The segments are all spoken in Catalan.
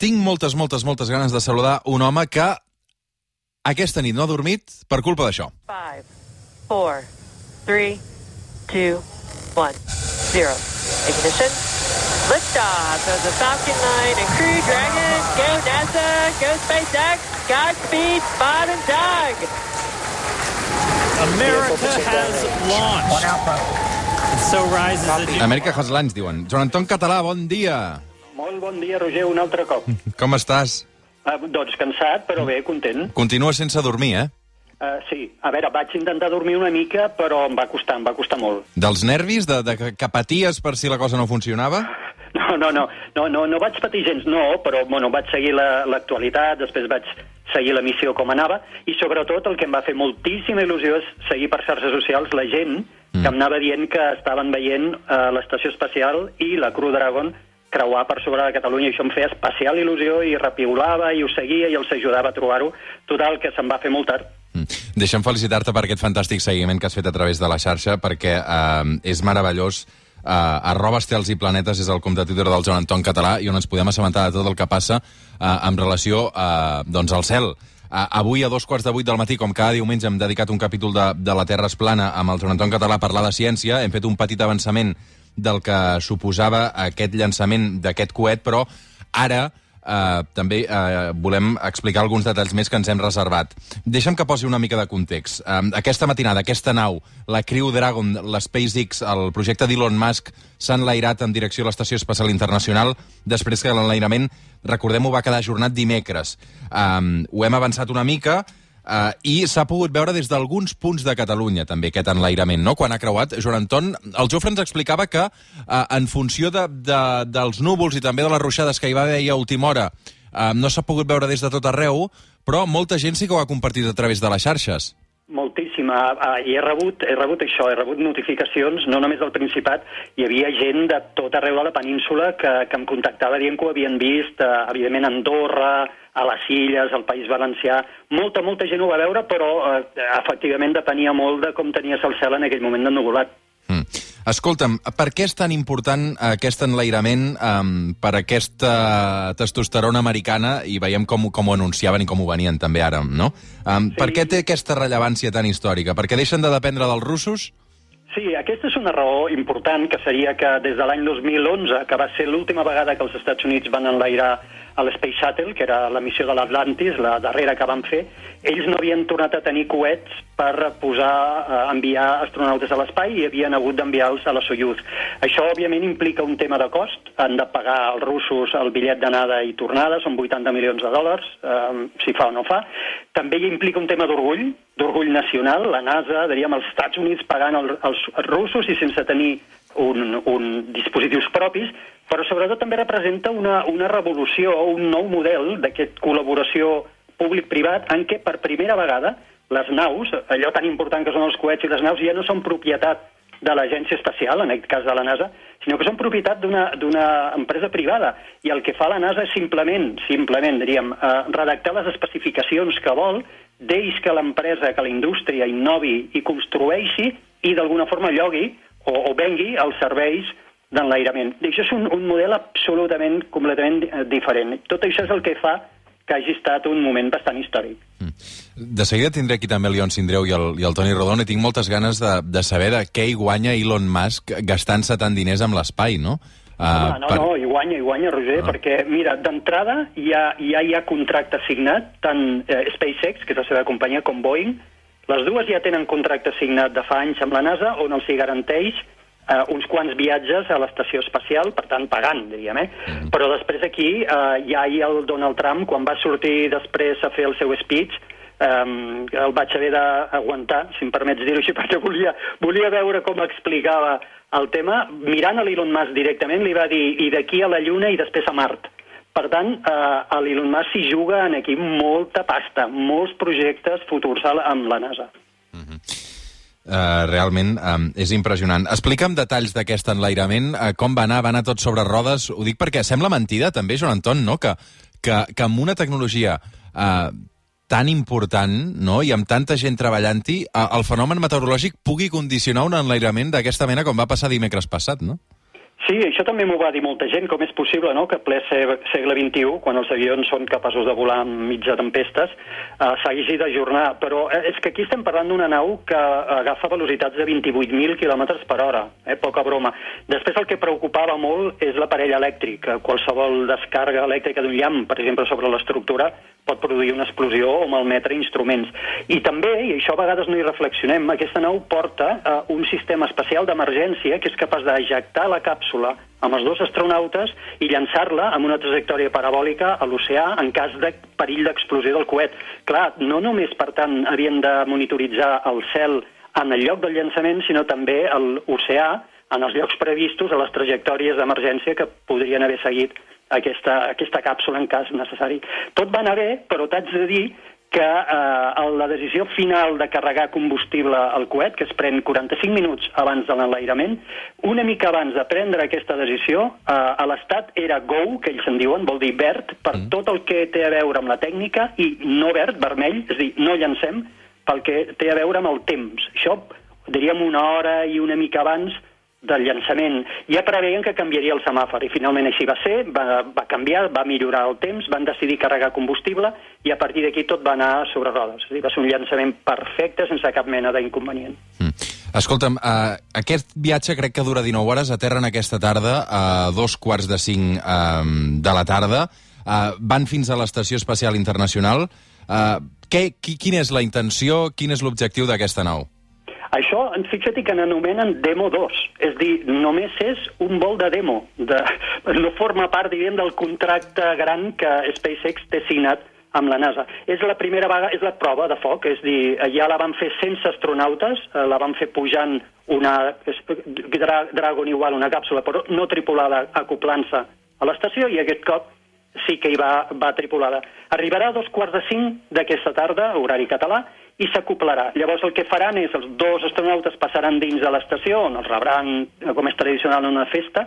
tinc moltes, moltes, moltes ganes de saludar un home que aquesta nit no ha dormit per culpa d'això. 5, 4, 3, 2, 1, 0. Ignition. Liftoff of the Falcon 9 and Crew Dragon. Go NASA, go SpaceX, Godspeed, Spot and Doug. America has launched. And so rises a new Amèrica Haslans, diuen. Joan Anton Català, bon dia. Molt bon dia, Roger, un altre cop. Com estàs? Uh, doncs cansat, però bé, content. Continues sense dormir, eh? Uh, sí, a veure, vaig intentar dormir una mica, però em va costar, em va costar molt. Dels nervis, de, de que- paties per si la cosa no funcionava? No, no, no, no, no, no vaig patir gens, no, però bueno, vaig seguir la- l'actualitat, després vaig seguir la missió com anava, i sobretot el que em va fer moltíssima il·lusió és seguir per xarxes socials la gent que em anava dient que estaven veient uh, l'estació espacial i la Crew Dragon creuar per sobre de Catalunya, i això em feia especial il·lusió i repiulava i ho seguia i els ajudava a trobar-ho. Total, que se'm va fer molt tard. Mm. Deixa'm felicitar-te per aquest fantàstic seguiment que has fet a través de la xarxa, perquè eh, és meravellós. Eh, arroba estels i planetes és el compte Twitter del Joan Anton Català i on ens podem assabentar de tot el que passa eh, en relació eh, doncs al cel. Uh, avui a dos quarts de vuit del matí, com cada diumenge, hem dedicat un capítol de, de La Terra es plana amb el Joan Anton Català a parlar de ciència. Hem fet un petit avançament del que suposava aquest llançament d'aquest coet, però ara eh, també eh, volem explicar alguns detalls més que ens hem reservat. Deixa'm que posi una mica de context. Eh, aquesta matinada, aquesta nau, la Crew Dragon, la SpaceX, el projecte d'Elon Musk, s'ha enlairat en direcció a l'Estació Espacial Internacional després que l'enlairament, recordem-ho, va quedar ajornat dimecres. Eh, ho hem avançat una mica, Uh, I s'ha pogut veure des d'alguns punts de Catalunya, també, aquest enlairament, no? Quan ha creuat, Joan Anton, el Jofre ens explicava que, uh, en funció de, de, dels núvols i també de les ruixades que hi va haver a última hora, uh, no s'ha pogut veure des de tot arreu, però molta gent sí que ho ha compartit a través de les xarxes. Moltíssima. Uh, I he rebut, he rebut això, he rebut notificacions, no només del Principat, hi havia gent de tot arreu de la península que, que em contactava dient que ho havien vist, uh, evidentment Andorra, a les Illes, al País Valencià. Molta, molta gent ho va veure, però uh, efectivament depenia molt de com tenies el cel en aquell moment d'ennuvolat. Escolta'm, per què és tan important aquest enlairament um, per aquesta testosterona americana i veiem com, com ho anunciaven i com ho venien també ara, no? Um, sí. Per què té aquesta rellevància tan històrica? Perquè deixen de dependre dels russos? Sí, aquesta és una raó important, que seria que des de l'any 2011, que va ser l'última vegada que els Estats Units van enlairar a l'Space Shuttle, que era la missió de l'Atlantis, la darrera que van fer, ells no havien tornat a tenir coets per posar, eh, enviar astronautes a l'espai i havien hagut d'enviar-los a la Soyuz. Això, òbviament, implica un tema de cost. Han de pagar als russos el bitllet d'anada i tornada, són 80 milions de dòlars, eh, si fa o no fa. També hi implica un tema d'orgull, d'orgull nacional. La NASA, diríem, els Estats Units pagant el, els russos i sense tenir un, un dispositius propis, però sobretot també representa una, una revolució, un nou model d'aquest col·laboració públic-privat en què per primera vegada les naus, allò tan important que són els coets i les naus, ja no són propietat de l'agència espacial, en aquest cas de la NASA, sinó que són propietat d'una empresa privada. I el que fa la NASA és simplement, simplement, diríem, eh, redactar les especificacions que vol, d'ells que l'empresa, que la indústria innovi i construeixi i d'alguna forma llogui o, o vengui els serveis d'enlairament. I això és un, un model absolutament, completament eh, diferent. Tot això és el que fa que hagi estat un moment bastant històric. Mm. De seguida tindré aquí també el Leon Sindreu i el, i el Toni Rodon i tinc moltes ganes de, de saber de què hi guanya Elon Musk gastant-se tant diners amb l'espai, no? Uh, Home, no, per... no, hi guanya, hi guanya, Roger, Ah. perquè, mira, d'entrada ja, ja hi ha contracte signat, tant eh, SpaceX, que és la seva companyia, com Boeing, les dues ja tenen contracte signat de fa anys amb la NASA, on els hi garanteix eh, uns quants viatges a l'estació espacial, per tant, pagant, diríem, eh? Però després aquí, eh, ja hi el Donald Trump, quan va sortir després a fer el seu speech, um, el vaig haver d'aguantar, si em permets dir-ho així, perquè volia, volia veure com explicava el tema. Mirant a l'Elon Musk directament, li va dir i d'aquí a la Lluna i després a Mart. Per tant, eh, l'Elon Musk s'hi juga en aquí molta pasta, molts projectes futurs amb la NASA. Uh, realment um, és impressionant. Explica'm detalls d'aquest enlairament, uh, com va anar, va anar tot sobre rodes, ho dic perquè sembla mentida també, Joan Anton, no? que, que, que amb una tecnologia uh, tan important no? i amb tanta gent treballant-hi, uh, el fenomen meteorològic pugui condicionar un enlairament d'aquesta mena com va passar dimecres passat, no? Sí, això també m'ho va dir molta gent, com és possible no? que ple se- segle XXI, quan els avions són capaços de volar enmig de tempestes, eh, s'hagi d'ajornar. Però eh, és que aquí estem parlant d'una nau que agafa velocitats de 28.000 km per hora, eh? poca broma. Després el que preocupava molt és l'aparell elèctric. Qualsevol descàrrega elèctrica d'un llamp, per exemple, sobre l'estructura, pot produir una explosió o malmetre instruments. I també, i això a vegades no hi reflexionem, aquesta nau porta eh, un sistema especial d'emergència que és capaç d'ejectar la càpsula amb els dos astronautes i llançar-la amb una trajectòria parabòlica a l'oceà en cas de perill d'explosió del coet. Clar, no només, per tant, havien de monitoritzar el cel en el lloc del llançament, sinó també a l'oceà, en els llocs previstos, a les trajectòries d'emergència que podrien haver seguit aquesta, aquesta càpsula en cas necessari. Tot va anar bé, però t'haig de dir que eh, la decisió final de carregar combustible al coet, que es pren 45 minuts abans de l'enlairament, una mica abans de prendre aquesta decisió, eh, a l'Estat era go, que ells en diuen, vol dir verd, per mm. tot el que té a veure amb la tècnica, i no verd, vermell, és a dir, no llancem, pel que té a veure amb el temps. Això, diríem, una hora i una mica abans del llançament. Ja preveien que canviaria el semàfor i finalment així va ser, va, va canviar, va millorar el temps, van decidir carregar combustible i a partir d'aquí tot va anar sobre rodes. És dir, va ser un llançament perfecte sense cap mena d'inconvenient. Mm. Escolta'm, uh, aquest viatge crec que dura 19 hores, aterren aquesta tarda a dos quarts de cinc um, de la tarda, uh, van fins a l'Estació Espacial Internacional. Uh, què, qui, quina és la intenció, quin és l'objectiu d'aquesta nau? Això, fixa't que n'anomenen Demo 2, és dir, només és un vol de demo, de, no forma part, diguem, del contracte gran que SpaceX té signat amb la NASA. És la primera vegada, és la prova de foc, és dir, ja la van fer sense astronautes, eh, la van fer pujant una dra, Dragon igual, una càpsula, però no tripulada, acoplant-se a l'estació, i aquest cop sí que hi va, va tripulada. Arribarà a dos quarts de cinc d'aquesta tarda, horari català, i s'acoplarà. Llavors el que faran és els dos astronautes passaran dins de l'estació, on els rebran, eh, com és tradicional, en una festa,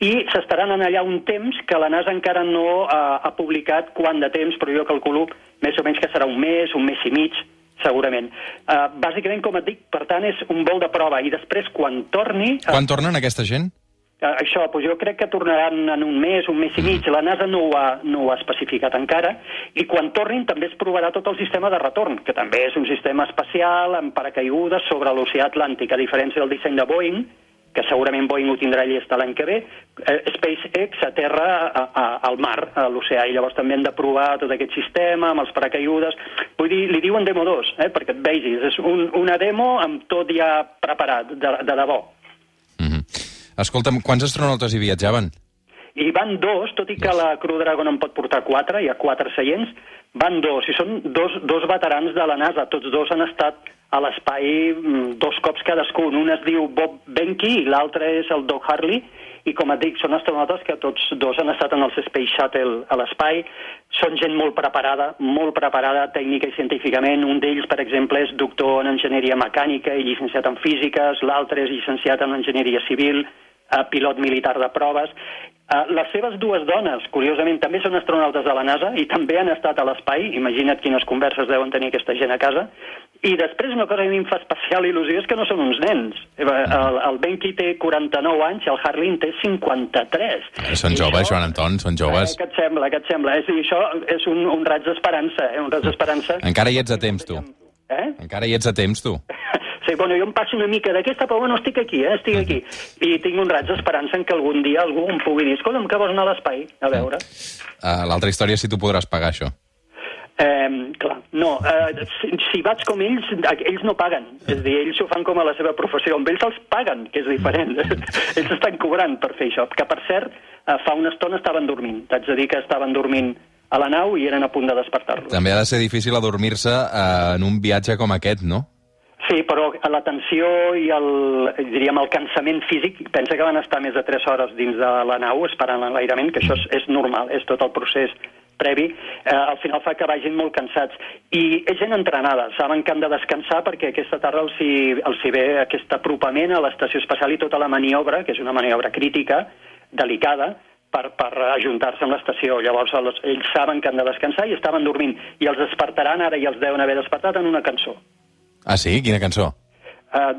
i s'estaran en allà un temps que la NASA encara no ha, ha publicat quant de temps, però jo calculo més o menys que serà un mes, un mes i mig, segurament. Uh, bàsicament, com et dic, per tant, és un vol de prova, i després, quan torni... Quan tornen aquesta gent? Uh, això, doncs jo crec que tornaran en un mes, un mes i mig. La NASA no ho, ha, no ho ha especificat encara. I quan tornin també es provarà tot el sistema de retorn, que també és un sistema especial amb paracaigudes sobre l'oceà Atlàntic, a diferència del disseny de Boeing, que segurament Boeing ho tindrà llest l'any que ve, eh, SpaceX aterra a, a, al mar, a l'oceà, i llavors també han de provar tot aquest sistema amb els paracaigudes. Vull dir, li diuen Demo 2, eh, perquè et vegis, és un, una demo amb tot ja preparat, de, de debò. Escolta'm, quants astronautes hi viatjaven? I van dos, tot i que la Crew Dragon en pot portar quatre, hi ha quatre seients, van dos, i són dos, dos veterans de la NASA, tots dos han estat a l'espai mm, dos cops cadascun. Un es diu Bob Benke i l'altre és el Doug Harley, i com et dic, són astronautes que tots dos han estat en el Space Shuttle a l'espai, són gent molt preparada, molt preparada tècnica i científicament. Un d'ells, per exemple, és doctor en enginyeria mecànica i llicenciat en físiques, l'altre és llicenciat en enginyeria civil, eh, pilot militar de proves. Uh, les seves dues dones, curiosament, també són astronautes de la NASA i també han estat a l'espai. Imagina't quines converses deuen tenir aquesta gent a casa. I després una cosa que a mi em fa especial il·lusió és que no són uns nens. Eh, El, el Benki té 49 anys i el Harley en té 53. Eh, Són I joves, això- Joan Anton, són joves. Eh, què et sembla, què et sembla? És, dir, això és un, un raig d'esperança, eh? un raig d'esperança. Encara hi ets a temps, tu. Eh? Encara hi ets a temps, tu. Sí, bueno, jo em passo una mica d'aquesta, però bueno, estic aquí, eh? estic aquí. I tinc un raig d'esperança en que algun dia algú em pugui dir, escolta'm, que vols anar a l'espai? A veure. Uh, L'altra història és si tu podràs pagar això. Eh, clar, no. Eh, si, si vaig com ells, ells no paguen. És a dir, ells ho fan com a la seva professió. Amb ells els paguen, que és diferent. ells estan cobrant per fer això. Que, per cert, eh, fa una estona estaven dormint. T'haig de dir que estaven dormint a la nau i eren a punt de despertar-los. També ha de ser difícil adormir-se uh, en un viatge com aquest, no? Sí, però la tensió i el, diríem, el cansament físic, pensa que van estar més de 3 hores dins de la nau esperant l'enlairament, que això és, és normal, és tot el procés previ, eh, al final fa que vagin molt cansats. I és gent entrenada, saben que han de descansar perquè aquesta tarda els hi, els hi ve aquest apropament a l'estació espacial i tota la maniobra, que és una maniobra crítica, delicada, per, per ajuntar-se amb l'estació. Llavors els, ells saben que han de descansar i estaven dormint. I els despertaran ara i els deuen haver despertat en una cançó. Ah, sí? Quina cançó? Uh,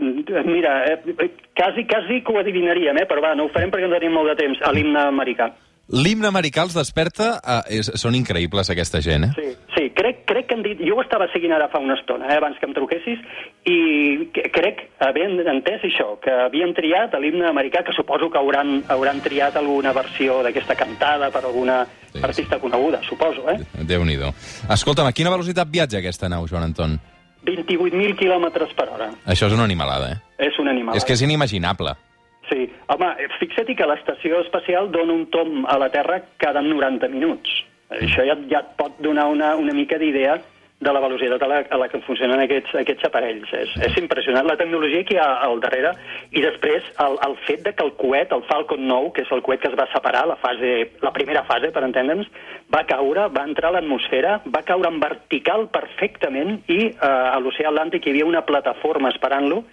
mira, eh, quasi, quasi que ho adivinaríem, eh? però va, no ho farem perquè no tenim molt de temps, a l'himne americà. L'himne americà els desperta... Eh, és, són increïbles, aquesta gent, eh? Sí, sí crec, crec que han dit... Jo ho estava seguint ara fa una estona, eh, abans que em truquessis, i crec, havent entès això, que havien triat l'himne americà, que suposo que hauran, hauran triat alguna versió d'aquesta cantada per alguna Sí, artista coneguda, suposo, eh? Déu-n'hi-do. Escolta'm, a quina velocitat viatja aquesta nau, Joan Anton? 28.000 quilòmetres per hora. Això és una animalada, eh? És un animal. És que és inimaginable. Sí, home, fixa't que l'estació espacial dona un tom a la Terra cada 90 minuts. Això ja, ja et pot donar una, una mica d'idea de la velocitat a la, a la que funcionen aquests, aquests aparells. És, és impressionant la tecnologia que hi ha al darrere i després el, el fet de que el coet, el Falcon 9, que és el coet que es va separar, la, fase, la primera fase, per entendre'ns, va caure, va entrar a l'atmosfera, va caure en vertical perfectament i eh, a l'oceà Atlàntic hi havia una plataforma esperant-lo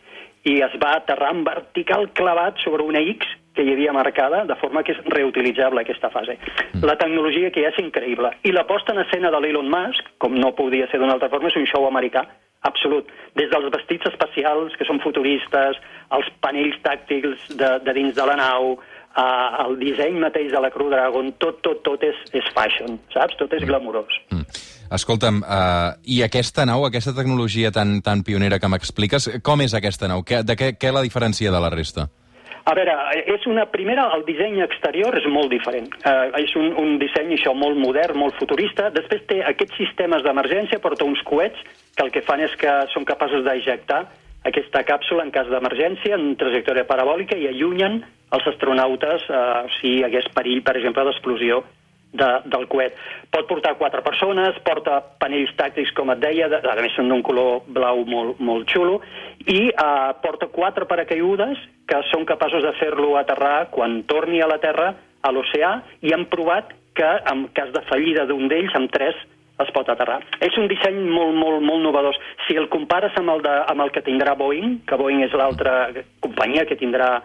i es va aterrar en vertical clavat sobre una X que hi havia marcada, de forma que és reutilitzable aquesta fase. La tecnologia que hi ha és increïble. I la posta en escena de l'Elon Musk, com no podia ser d'una altra forma, és un show americà, absolut. Des dels vestits espacials, que són futuristes, els panells tàctils de, de dins de la nau, uh, el disseny mateix de la Crew Dragon, tot, tot, tot és, és fashion, saps? Tot és glamurós. Mm. Escolta'm, uh, i aquesta nau, aquesta tecnologia tan, tan pionera que m'expliques, com és aquesta nau? Que, de què, què la diferencia de la resta? A veure, és una primera, el disseny exterior és molt diferent. Uh, és un, un disseny això molt modern, molt futurista. Després té aquests sistemes d'emergència, porta uns coets que el que fan és que són capaços d'ejectar aquesta càpsula en cas d'emergència en trajectòria parabòlica i allunyen els astronautes uh, si hi hagués perill, per exemple, d'explosió de, del coet. Pot portar quatre persones, porta panells tàctics, com et deia, de, a més són d'un color blau molt, molt xulo, i uh, porta quatre paracaigudes que són capaços de fer-lo aterrar quan torni a la Terra, a l'oceà, i han provat que en cas de fallida d'un d'ells, amb tres es pot aterrar. És un disseny molt, molt, molt novedós. Si el compares amb el, de, amb el que tindrà Boeing, que Boeing és l'altra companyia que tindrà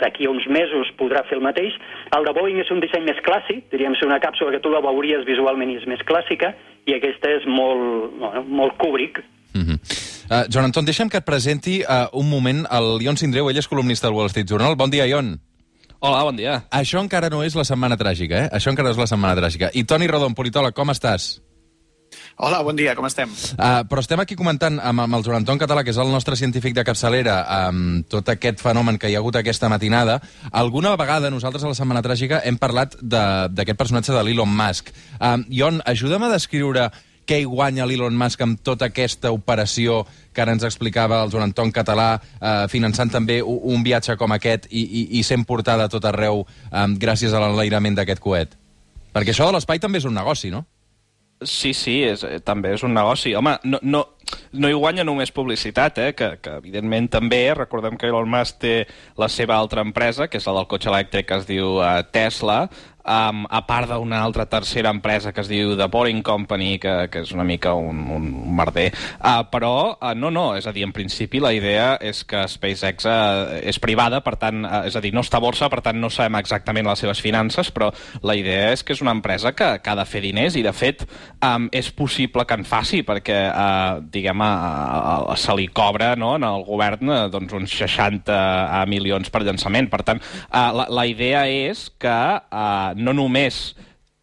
d'aquí a uns mesos podrà fer el mateix, el de Boeing és un disseny més clàssic, diríem ser una càpsula que tu la veuries visualment i és més clàssica, i aquesta és molt, bueno, molt Kubrick. Mm -hmm. uh, Joan Anton, deixa'm que et presenti uh, un moment el Ion Sindreu, ell és columnista del Wall Street Journal. Bon dia, Ion. Hola, bon dia. Això encara no és la setmana tràgica, eh? Això encara no és la setmana tràgica. I Toni Rodon, politòleg, com estàs? Hola, bon dia, com estem? Uh, però estem aquí comentant amb, amb el Joan Anton Català, que és el nostre científic de capçalera, amb tot aquest fenomen que hi ha hagut aquesta matinada. Alguna vegada nosaltres a la Setmana Tràgica hem parlat d'aquest personatge de l'Elon Musk. Uh, Ion, ajuda'm a descriure què hi guanya l'Elon Musk amb tota aquesta operació que ara ens explicava el Joan Anton Català, eh, finançant també un viatge com aquest i, i, i sent portada a tot arreu eh, gràcies a l'enlairament d'aquest coet. Perquè això de l'espai també és un negoci, no? Sí, sí, és, eh, també és un negoci. Home, no, no, no hi guanya només publicitat, eh? que, que evidentment també, recordem que Elon Musk té la seva altra empresa, que és la del cotxe elèctric que es diu uh, Tesla, um, a part d'una altra tercera empresa que es diu The Boring Company, que, que és una mica un, un merder. Uh, però, uh, no, no, és a dir, en principi la idea és que SpaceX uh, és privada, per tant, uh, és a dir, no està a borsa, per tant no sabem exactament les seves finances, però la idea és que és una empresa que, que ha de fer diners i, de fet, um, és possible que en faci, perquè, uh, diguem, uh, uh, se li cobra no, en el govern uh, doncs, uns 60 milions per llançament. Per tant, uh, la, la idea és que uh, no només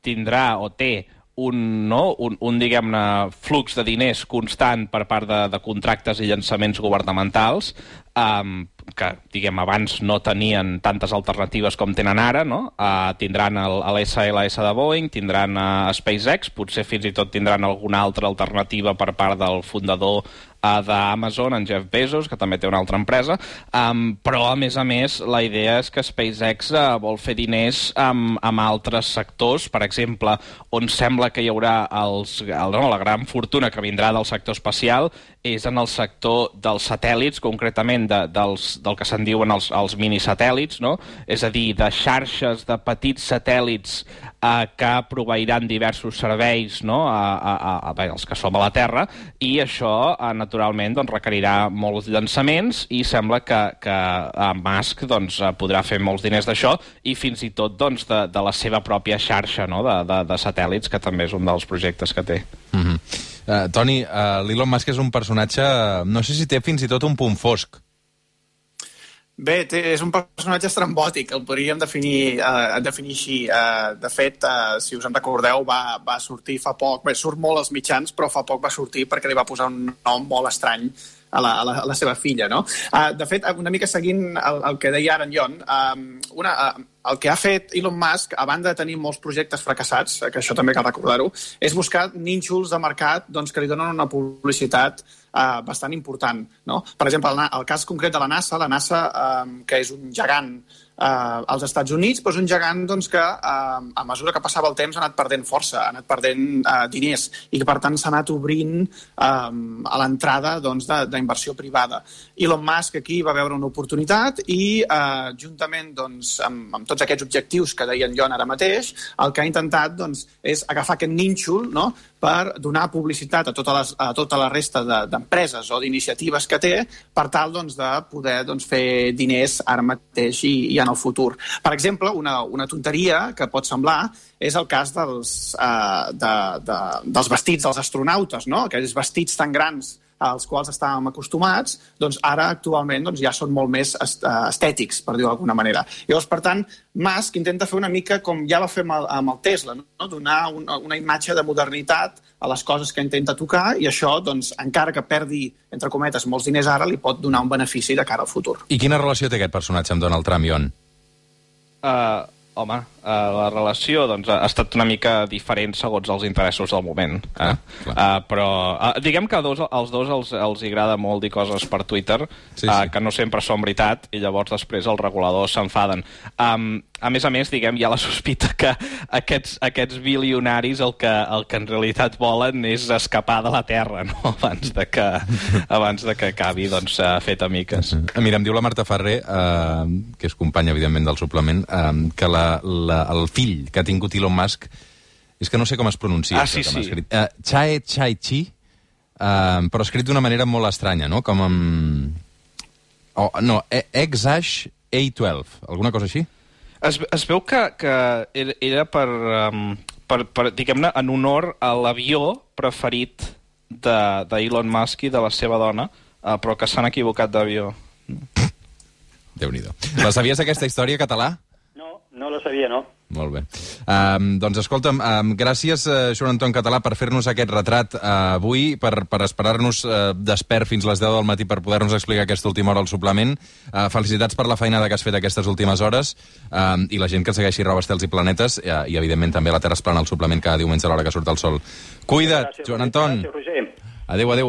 tindrà o té un, no, un, un diguem-ne, flux de diners constant per part de, de contractes i llançaments governamentals, um, que, diguem, abans no tenien tantes alternatives com tenen ara, no? Uh, tindran l'SLS de Boeing, tindran uh, SpaceX, potser fins i tot tindran alguna altra alternativa per part del fundador uh, d'Amazon, en Jeff Bezos, que també té una altra empresa, um, però, a més a més, la idea és que SpaceX uh, vol fer diners amb, amb altres sectors, per exemple, on sembla que hi haurà els, el, no, la gran fortuna que vindrà del sector espacial és en el sector dels satèl·lits, concretament de, dels, del que se'n diuen els, els minisatèl·lits, no? és a dir, de xarxes de petits satèl·lits eh, que proveiran diversos serveis no? a, a, a, a els que som a la Terra, i això, eh, naturalment, doncs, requerirà molts llançaments i sembla que, que eh, Musk doncs, eh, podrà fer molts diners d'això i fins i tot doncs, de, de la seva pròpia xarxa no? de, de, de satèl·lits, que també és un dels projectes que té. Mm -hmm. uh, Toni, uh, l'Elon Musk és un personatge... No sé si té fins i tot un punt fosc. Bé, té, és un personatge estrambòtic, el podríem definir, uh, definir així. Uh, de fet, uh, si us en recordeu, va, va sortir fa poc, bé, surt molt als mitjans, però fa poc va sortir perquè li va posar un nom molt estrany a la, a la, a la seva filla, no? Uh, de fet, una mica seguint el, el que deia ara en Jon, um, una, uh, el que ha fet Elon Musk, a banda de tenir molts projectes fracassats, que això també cal recordar-ho, és buscar nínxols de mercat doncs, que li donen una publicitat uh, bastant important. No? Per exemple, el, el cas concret de la NASA, la NASA, uh, que és un gegant eh, als Estats Units, però és un gegant doncs, que eh, a mesura que passava el temps ha anat perdent força, ha anat perdent eh, diners i que per tant s'ha anat obrint eh, a l'entrada doncs, d'inversió privada. Elon Musk aquí va veure una oportunitat i eh, juntament doncs, amb, amb tots aquests objectius que deien Jon ara mateix, el que ha intentat doncs, és agafar aquest nínxol no? per donar publicitat a tota, les, a tota la resta d'empreses de, o d'iniciatives que té per tal doncs, de poder doncs, fer diners ara mateix i, i en el futur. Per exemple, una, una tonteria que pot semblar és el cas dels, uh, de, de, dels vestits dels astronautes, no? aquells vestits tan grans als quals estàvem acostumats, doncs ara actualment doncs, ja són molt més estètics, per dir-ho d'alguna manera. Llavors, per tant, Musk intenta fer una mica com ja va fer amb el, amb el Tesla, no? donar una, una imatge de modernitat a les coses que intenta tocar i això, doncs, encara que perdi, entre cometes, molts diners ara, li pot donar un benefici de cara al futur. I quina relació té aquest personatge amb Donald Trump, Ion? Uh, home, uh, la relació doncs, ha estat una mica diferent segons els interessos del moment. Eh? Ah, uh, però uh, diguem que a dos, als dos els, els agrada molt dir coses per Twitter Sí, uh, sí. que no sempre són veritat i llavors després els reguladors s'enfaden. Um, a més a més, diguem, hi ha la sospita que aquests, aquests bilionaris el que, el que en realitat volen és escapar de la Terra, no? abans de que, abans de que acabi doncs, uh, fet a miques. Eh, Mira, em diu la Marta Ferrer, eh, que és companya, evidentment, del suplement, eh, que la, la, el fill que ha tingut Elon Musk, és que no sé com es pronuncia. Ah, això sí, que sí. Escrit. Eh, Chae Chai Chi, eh, però escrit d'una manera molt estranya, no? Com amb... Oh, no, E- Exash A12, alguna cosa així? Es, es veu que, que era, per, um, per, per diguem-ne, en honor a l'avió preferit de- d'Elon de, Musk i de la seva dona, uh, però que s'han equivocat d'avió. Déu-n'hi-do. La sabies, aquesta història català? No, la sabia, no. Molt bé. Um, doncs escolta'm, um, gràcies, uh, Joan Anton Català, per fer-nos aquest retrat uh, avui, per, per esperar-nos uh, despert fins les 10 del matí per poder-nos explicar aquesta última hora al suplement. Uh, felicitats per la feinada que has fet aquestes últimes hores um, i la gent que segueixi Roba Estels i Planetes uh, i, evidentment, també la Terra es plana al suplement cada diumenge a l'hora que surt el sol. Cuida't, Gràcies, Joan. Anton. Gràcies, Roger. Adéu, adéu.